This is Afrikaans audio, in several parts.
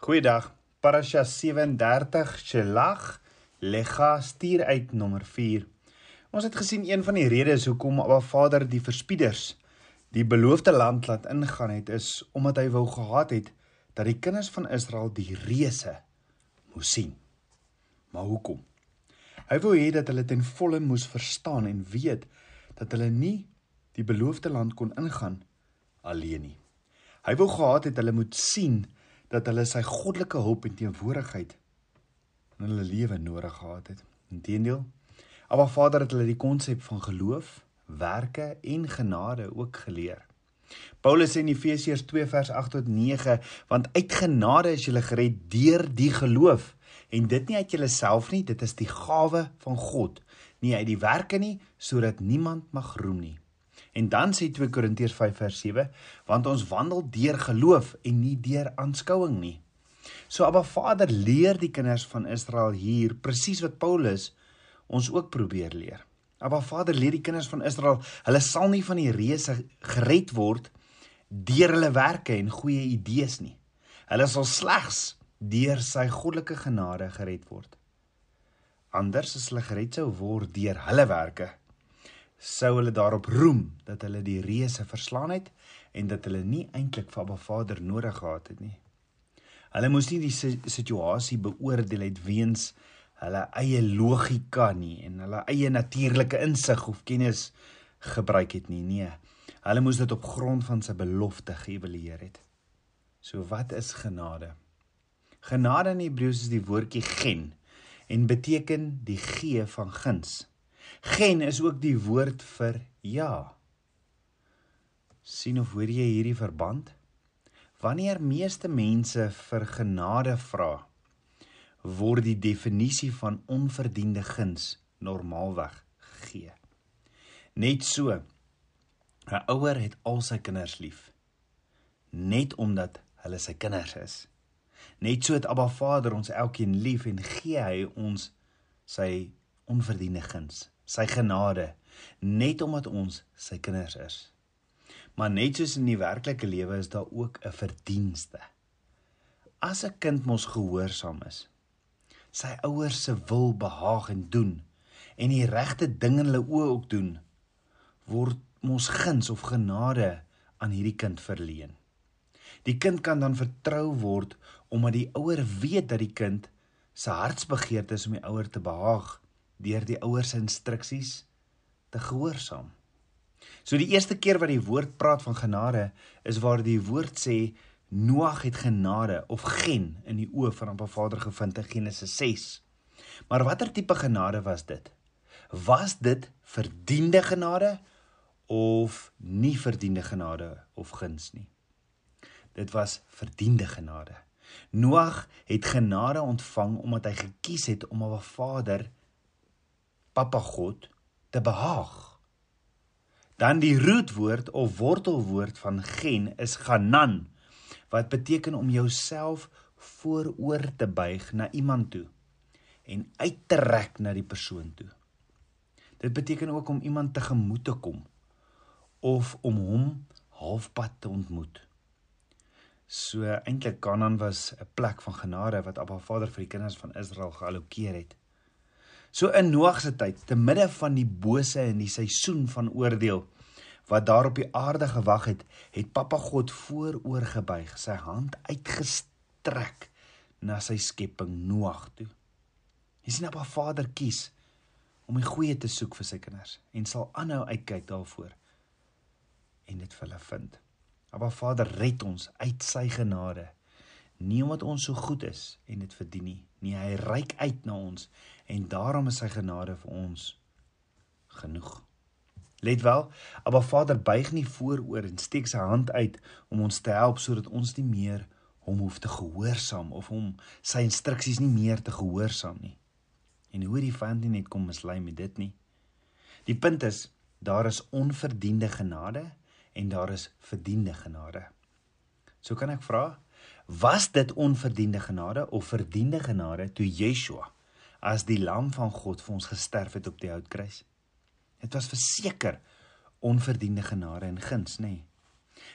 Goeiedag. Parasha 37 Shelach Lecha stuur uit nommer 4. Ons het gesien een van die redes hoekom Abba Vader die verspieders die beloofde land laat ingaan het is omdat hy wou gehad het dat die kinders van Israel die reëse moes sien. Maar hoekom? Hy wou hê dat hulle ten volle moes verstaan en weet dat hulle nie die beloofde land kon ingaan alleen nie. Hy wou gehad het hulle moet sien dat hulle sy goddelike hulp en teenwoordigheid in hulle lewe nodig gehad het. Inteendeel, Abba Vader het hulle die konsep van geloof, werke en genade ook geleer. Paulus sê in Efesiërs 2 vers 8 tot 9, want uit genade is jy gered deur die geloof en dit nie uit jouself nie, dit is die gawe van God, nie uit die werke nie, sodat niemand mag roem nie. En dan sê 2 Korintiërs 5 vers 7, want ons wandel deur geloof en nie deur aanskouing nie. So Abba Vader leer die kinders van Israel hier presies wat Paulus ons ook probeer leer. Abba Vader leer die kinders van Israel, hulle sal nie van die reëse gered word deur hulle werke en goeie idees nie. Hulle sal slegs deur sy goddelike genade gered word. Anders as hulle gered sou word deur hulle werke, sou hulle daarop roem dat hulle die reëse verslaan het en dat hulle nie eintlik vir Abba Vader nodig gehad het nie. Hulle moes nie die situasie beoordeel het weens hulle eie logika nie en hulle eie natuurlike insig of kennis gebruik het nie. Nee. Hulle moes dit op grond van sy belofte geëvalueer het. So wat is genade? Genade in Hebreëus is die woordjie gen en beteken die gee van guns. Gen is ook die woord vir ja. sien of hoor jy hierdie verband? Wanneer meeste mense vir genade vra, word die definisie van onverdiende guns normaalweg gegee. Net so 'n ouer het al sy kinders lief net omdat hulle sy kinders is. Net so het Abba Vader ons elkeen lief en gee hy ons sy onverdiende guns sy genade net omdat ons sy kinders is. Maar net soos in die werklike lewe is daar ook 'n verdienste. As 'n kind mos gehoorsaam is, sy ouers se wil behaag en doen en die regte ding in hulle oë ook doen, word mos guns of genade aan hierdie kind verleen. Die kind kan dan vertrou word omdat die ouer weet dat die kind se hartsbegeerte is om die ouer te behaag deur die ouers se instruksies te gehoorsaam. So die eerste keer wat die woord praat van genade is waar die woord sê Noag het genade of gen in die oë van Abba Vader gevind in Genesis 6. Maar watter tipe genade was dit? Was dit verdiende genade of nie verdiende genade of guns nie? Dit was verdiende genade. Noag het genade ontvang omdat hy gekies het om Abba Vader Papa God te behaag. Dan die rootwoord of wortelwoord van gen is ganan wat beteken om jouself vooroor te buig na iemand toe en uit te rek na die persoon toe. Dit beteken ook om iemand tegemoet te kom of om hom halfpad te ontmoet. So eintlik Kanaan was 'n plek van genade wat Abba Vader vir die kinders van Israel geallokeer het. So in Noag se tyd, te midde van die bose en die seisoen van oordeel wat daar op die aarde gewag het, het Papa God vooroor gebuig, sy hand uitgestrek na sy skepping Noag toe. Hy sien Papa Vader kies om die goeie te soek vir sy kinders en sal aanhou uitkyk daarvoor en dit vir hulle vind. Papa Vader red ons uit sy genade nie omdat ons so goed is en dit verdien nie. Nee, hy reik uit na ons en daarom is sy genade vir ons genoeg. Let wel, Abba Vader buig nie vooroor en steek sy hand uit om ons te help sodat ons nie meer hom hoef te gehoorsaam of hom sy instruksies nie meer te gehoorsaam nie. En hoe die vyand nie net kom mislei met dit nie. Die punt is, daar is onverdiende genade en daar is verdiende genade. So kan ek vra, Was dit onverdiende genade of verdiende genade toe Yeshua as die lam van God vir ons gesterf het op die houtkruis? Dit was verseker onverdiende genade en guns, nê? Nee.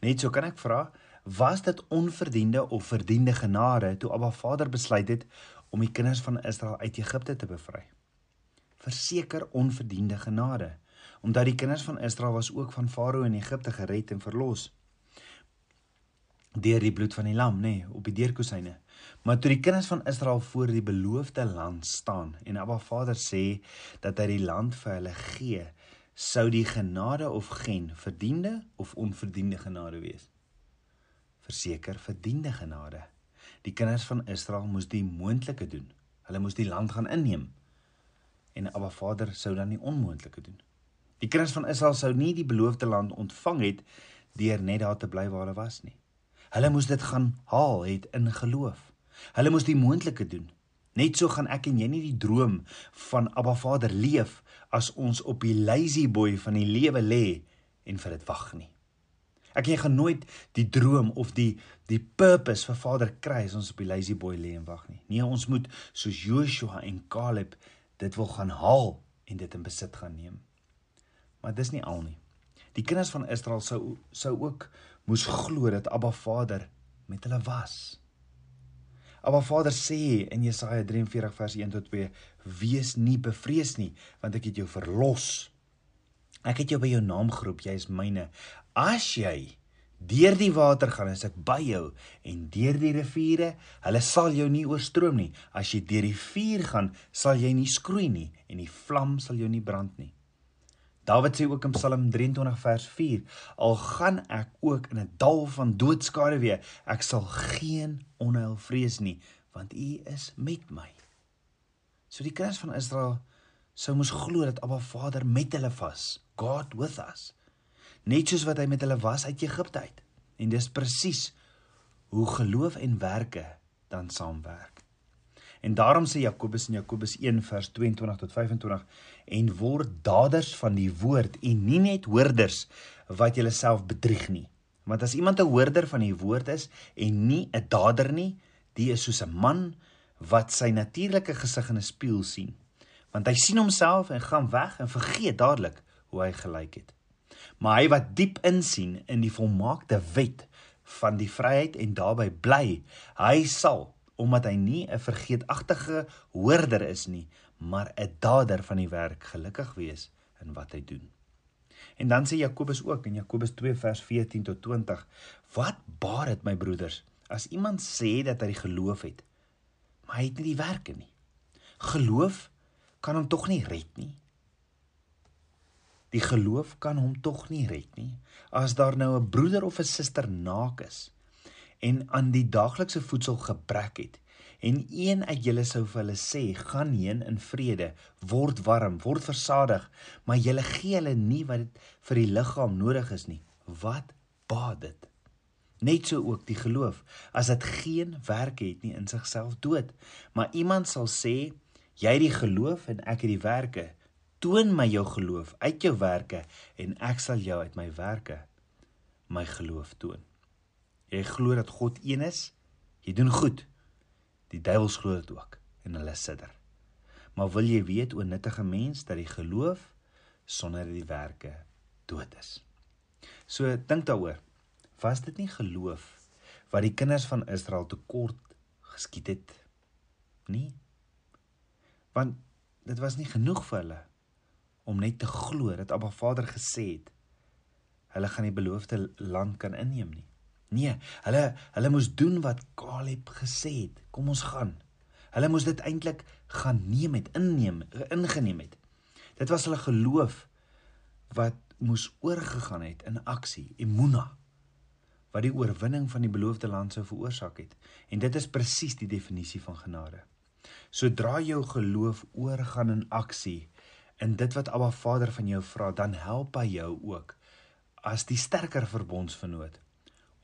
Net so kan ek vra, Was dit onverdiende of verdiende genade toe Abba Vader besluit het om die kinders van Israel uit Egipte te bevry? Verseker onverdiende genade, omdat die kinders van Israel was ook van Farao in Egipte gered en verlos deur die bloed van die lam, nê, nee, op die deurkusyne. Maar toe die kinders van Israel voor die beloofde land staan en Abba Vader sê dat hy die land vir hulle gee, sou die genade of gen verdiende of onverdiende genade wees? Verseker verdiende genade. Die kinders van Israel moes die moontlike doen. Hulle moes die land gaan inneem. En Abba Vader sou dan die onmoontlike doen. Die kinders van Israel sou nie die beloofde land ontvang het deur net daar te bly waar hulle was nie. Hulle moes dit gaan haal het in geloof. Hulle moes die moontlike doen. Net so gaan ek en jy nie die droom van Abba Vader leef as ons op die lazy boy van die lewe lê en vir dit wag nie. Ek jy gaan nooit die droom of die die purpose vir Vader kry as ons op die lazy boy lê en wag nie. Nee, ons moet soos Joshua en Caleb dit wil gaan haal en dit in besit gaan neem. Maar dis nie al nie. Die kinders van Israel sou sou ook moes glo dat Abba Vader met hulle was. Abba Vader sê in Jesaja 43 vers 1 tot 2: "Wees nie bevrees nie, want ek het jou verlos. Ek het jou by jou naam geroep, jy is myne. As jy deur die water gaan, is ek by jou en deur die riviere, hulle sal jou nie oorstroom nie. As jy deur die vuur gaan, sal jy nie skroei nie en die vlam sal jou nie brand nie." Dawid sê ook in Psalm 23 vers 4: Al gaan ek ook in 'n dal van doodskade weer, ek sal geen onheil vrees nie, want U is met my. So die kinders van Israel sou moes glo dat Abba Vader met hulle was, God with us. Net soos wat hy met hulle was uit Egipte uit. En dis presies hoe geloof en werke dan saamwerk. En daarom sê Jakobus in Jakobus 1 vers 22 tot 25 en word daders van die woord en nie net hoorders wat julleself bedrieg nie. Want as iemand 'n hoorder van die woord is en nie 'n dader nie, die is soos 'n man wat sy natuurlike gesig in 'n spieël sien. Want hy sien homself en gaan weg en vergeet dadelik hoe hy gelyk het. Maar hy wat diep insien in die volmaakte wet van die vryheid en daarbey bly, hy sal omdat hy nie 'n vergeetagtige hoorder is nie, maar 'n dader van die werk gelukkig wees in wat hy doen. En dan sê Jakobus ook in Jakobus 2 vers 14 tot 20: Wat baat dit my broeders as iemand sê dat hy geloof het, maar hy het nie die werke nie? Geloof kan hom tog nie red nie. Die geloof kan hom tog nie red nie. As daar nou 'n broeder of 'n suster naak is en aan die daaglikse voedsel gebrek het en een uit julle sou vir hulle sê gaan heen in vrede word warm word versadig maar julle gee hulle nie wat vir die liggaam nodig is nie. Wat baat dit? Net so ook die geloof as dit geen werk het nie in sigself dood maar iemand sal sê jy het die geloof en ek het die werke. Toon my jou geloof uit jou werke en ek sal jou uit my werke my geloof toon Jy glo dat God een is. Jy doen goed. Die duiwels glo dit ook en hulle sidder. Maar wil jy weet o nuttige mens dat die geloof sonder die werke dood is. So dink daaroor. Was dit nie geloof wat die kinders van Israel tekort geskiet het nie? Want dit was nie genoeg vir hulle om net te glo dat Abba Vader gesê het hulle gaan die beloofde land kan inneem nie. Nee, hulle hulle moes doen wat Caleb gesê het. Kom ons gaan. Hulle moes dit eintlik gaan neem het, inneem, ingeneem het. Dit was hulle geloof wat moes oorgegaan het in aksie, emuna wat die oorwinning van die beloofde land sou veroorsaak het. En dit is presies die definisie van genade. Sodra jou geloof oorgaan in aksie in dit wat Abba Vader van jou vra, dan help hy jou ook as die sterker verbondsvernoot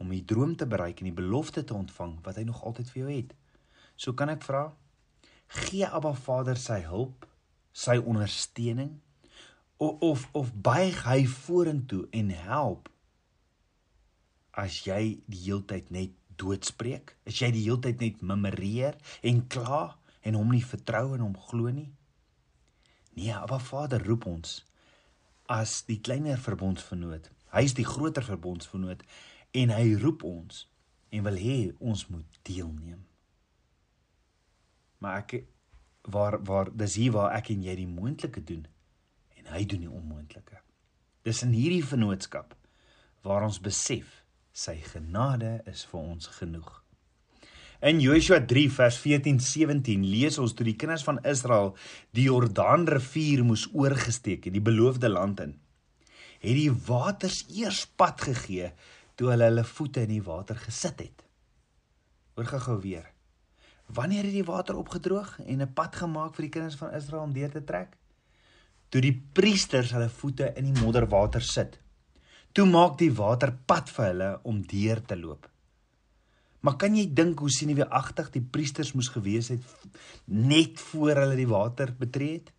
om die droom te bereik en die belofte te ontvang wat hy nog altyd vir jou het. So kan ek vra, gee Abba Vader sy hulp, sy ondersteuning of of, of buig hy vorentoe en help as jy die heeltyd net doodspreek, as jy die heeltyd net memoreer en kla en hom nie vertrou en hom glo nie. Nee, Abba Vader roep ons as die kleiner verbondsvernoot. Hy is die groter verbondsvernoot en hy roep ons en wil hê ons moet deelneem. Maar ek waar waar dis hier waar ek en jy die moontlike doen en hy doen die onmoontlike. Dis in hierdie vennootskap waar ons besef sy genade is vir ons genoeg. In Joshua 3 vers 14-17 lees ons toe die kinders van Israel die Jordaanrivier moes oorgesteek het, die beloofde land in. Het die waters eers pad gegee toe hulle hulle voete in die water gesit het. Hoor gou-gou weer. Wanneer het die water opgedroog en 'n pad gemaak vir die kinders van Israel om deur te trek? Toe die priesters hulle voete in die modderwater sit. Toe maak die water pad vir hulle om deur te loop. Maar kan jy dink hoe sineweagtig die priesters moes gewees het net voor hulle die water betree het?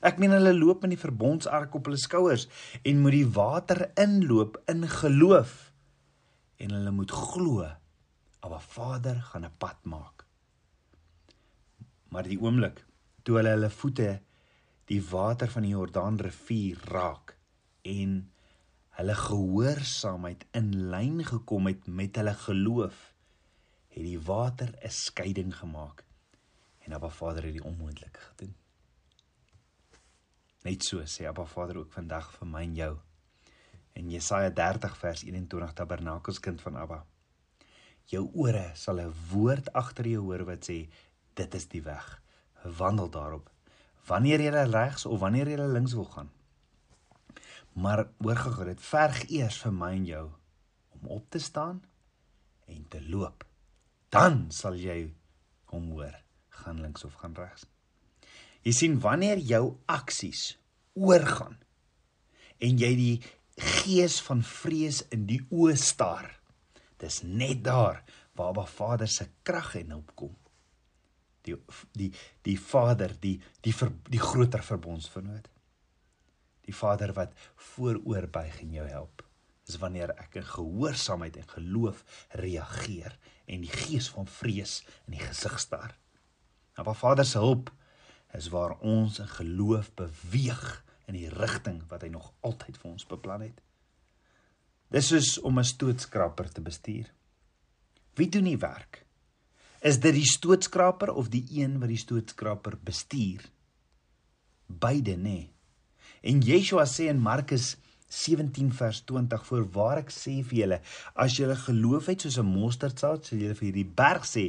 Ek meen hulle loop met die verbondsark op hulle skouers en moet die water inloop in geloof en hulle moet glo Abba Vader gaan 'n pad maak. Maar die oomblik toe hulle hulle voete die water van die Jordaan rivier raak en hulle gehoorsaamheid in lyn gekom het met hulle geloof, het die water 'n skeiding gemaak en Abba Vader het die onmoontlike gedoen. Net so sê Abba Vader ook vandag vir my en jou. In Jesaja 30 vers 21 Tabernakelskind van Abba. Jou ore sal 'n woord agter jou hoor wat sê dit is die weg. Wandel daarop. Wanneer jy regs of wanneer jy links wil gaan. Maar hoor gou dit verg eers vir my en jou om op te staan en te loop. Dan sal jy hom hoor gaan links of gaan regs jy sien wanneer jou aksies oorgaan en jy die gees van vrees in die oë staar Dis net daar waar Abba Vader se krag en hulp kom. Die die die Vader, die die ver, die groter verbondsvernoot. Die Vader wat vooroorbuig en jou help. Dis wanneer ek in gehoorsaamheid en geloof reageer en die gees van vrees in die gesig staar. Abba Vader se hulp is waar ons in geloof beweeg in die rigting wat hy nog altyd vir ons beplan het. Dis soos om 'n stootskraper te bestuur. Wie doen die werk? Is dit die stootskraper of die een wat die stootskraper bestuur? Beide, nê. Nee. En Yeshua sê in Markus 17 vers 20 voorwaar ek sê vir julle as julle geloof het soos 'n mosterdsaad sal julle vir hierdie berg sê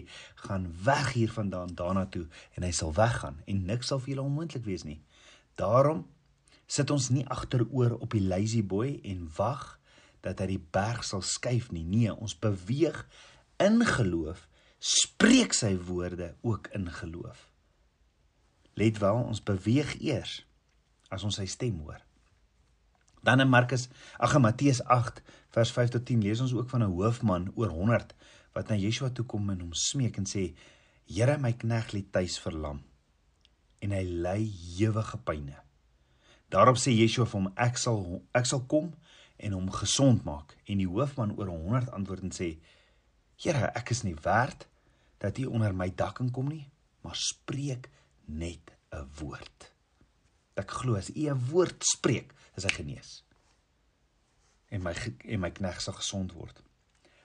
gaan weg hiervandaan daarna toe en hy sal weggaan en niks sal vir julle onmoontlik wees nie daarom sit ons nie agteroor op die lazy boy en wag dat hy die berg sal skuif nie. Nee, ons beweeg in geloof, spreek sy woorde ook in geloof. Let wel, ons beweeg eers as ons sy stem hoor. Dan in Markus, ag in Matteus 8 vers 5 tot 10 lees ons ook van 'n hoofman oor 100 wat na Yeshua toe kom en hom smeek en sê: "Here, my knegg lê tuis verlam en hy ly ewige pyne." Daarop sê Yeshua vir hom: "Ek sal ek sal kom en hom gesond maak. En die hoofman oor 100 antwoord en sê: "Here, ek is nie werd dat U onder my dak kan kom nie, maar spreek net 'n woord." Ek glo as U 'n woord spreek, is hy genees. En my en my knegg sal gesond word.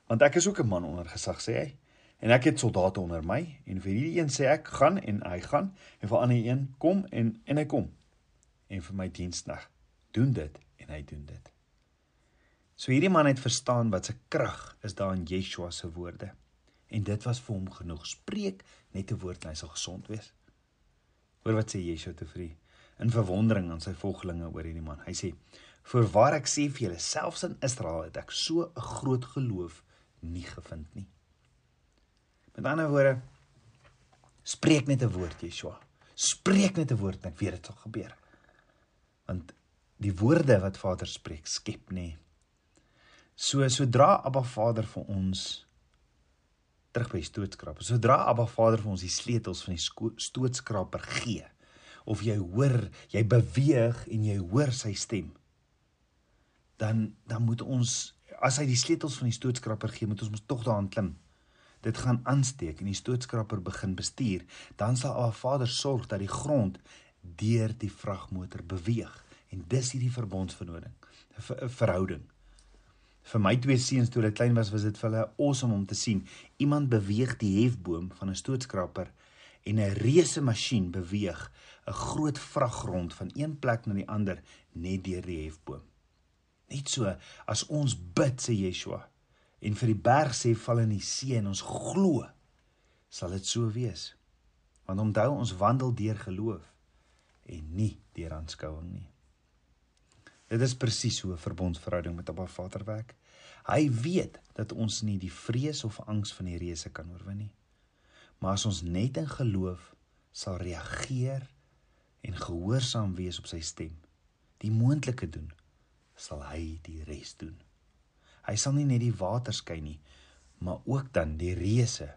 Want ek is ook 'n man onder gesag, sê hy. En ek het soldate onder my en vir hierdie een sê ek gaan en hy gaan en vir ander een kom en en hy kom. En vir my dienskneg doen dit en hy doen dit. So hierdie man het verstaan wat se krag is daar in Yeshua se woorde. En dit was vir hom genoeg. Spreek net 'n woord en hy sal gesond wees. Hoor wat sê Yeshua te vrie in verwondering aan sy volgelinge oor hierdie man. Hy sê: "Voorwaar ek sê vir julle, selfs in Israel het ek so 'n groot geloof nie gevind nie." Met ander woorde, spreek net 'n woord, Yeshua. Spreek net 'n woord en ek weet dit sal gebeur. Want die woorde wat Vader spreek, skep nie So sodra Abba Vader vir ons terug by stootskraper. Sodra Abba Vader vir ons die sleutels van die stootskraper gee of jy hoor, jy beweeg en jy hoor sy stem. Dan dan moet ons as hy die sleutels van die stootskraper gee, moet ons mos tog daaraan klim. Dit gaan aansteek en die stootskraper begin bestuur, dan sal Abba Vader sorg dat die grond deur die vragmotor beweeg en dis hierdie verbondsverhouding, 'n verhouding Vir my twee seuns toe hulle klein was, was dit vir hulle awesome om te sien iemand beweeg die hefboom van 'n stootskraper en 'n reuse masjien beweeg 'n groot vraggrond van een plek na die ander net deur die hefboom. Net so as ons bid sê Yeshua en vir die berg sê val in die see en ons glo sal dit so wees. Want onthou ons wandel deur geloof en nie deur aanskouing nie. Dit is presies hoe 'n verbondsverhouding met Abba Vader werk. Hy weet dat ons nie die vrees of angs van die reëse kan oorwin nie. Maar as ons net in geloof sal reageer en gehoorsaam wees op sy stem, die moontlike doen, sal hy die res doen. Hy sal nie net die water skei nie, maar ook dan die reëse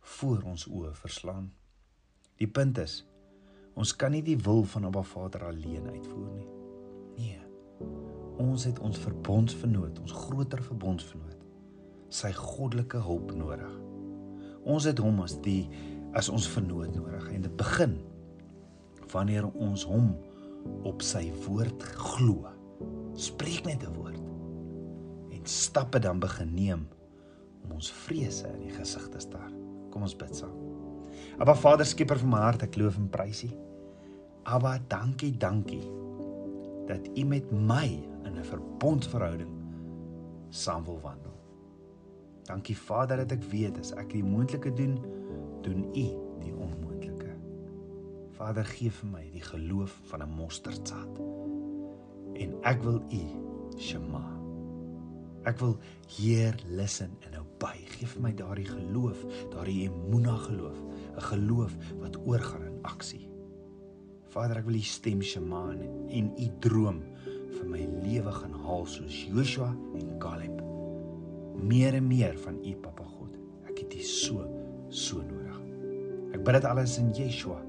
voor ons oë verslaan. Die punt is, ons kan nie die wil van Abba Vader alleen uitvoer nie. Nee. Ons het ons verbondsvernoot, ons groter verbondsvernoot, sy goddelike hulp nodig. Ons het hom as die as ons vernoot nodig en dit begin wanneer ons hom op sy woord glo. Spreek net 'n woord en stappe dan begin neem om ons vrese in die gesig te staar. Kom ons bid saam. Aba Vader, skieper van my hart, ek loof en prys U. Aba, dankie, dankie dat U met my in 'n verbondsverhouding saam wil wandel. Dankie Vader dat ek weet as ek die moontlike doen, doen U die onmoontlike. Vader, gee vir my die geloof van 'n mosterdsaad. En ek wil U Shema. Ek wil heer listen en obey. Gee vir my daardie geloof, daardie emuna geloof, 'n geloof wat oorgaan in aksie. Vader, ek wil U stem Shema en U droom vir my lewe gaan haal soos Joshua en Caleb. Meer en meer van U, Papa God. Ek het U so so nodig. Ek bid dit alles in Yeshua,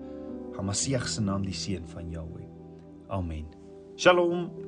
Hamasieg se naam, die seun van Jahweh. Amen. Shalom.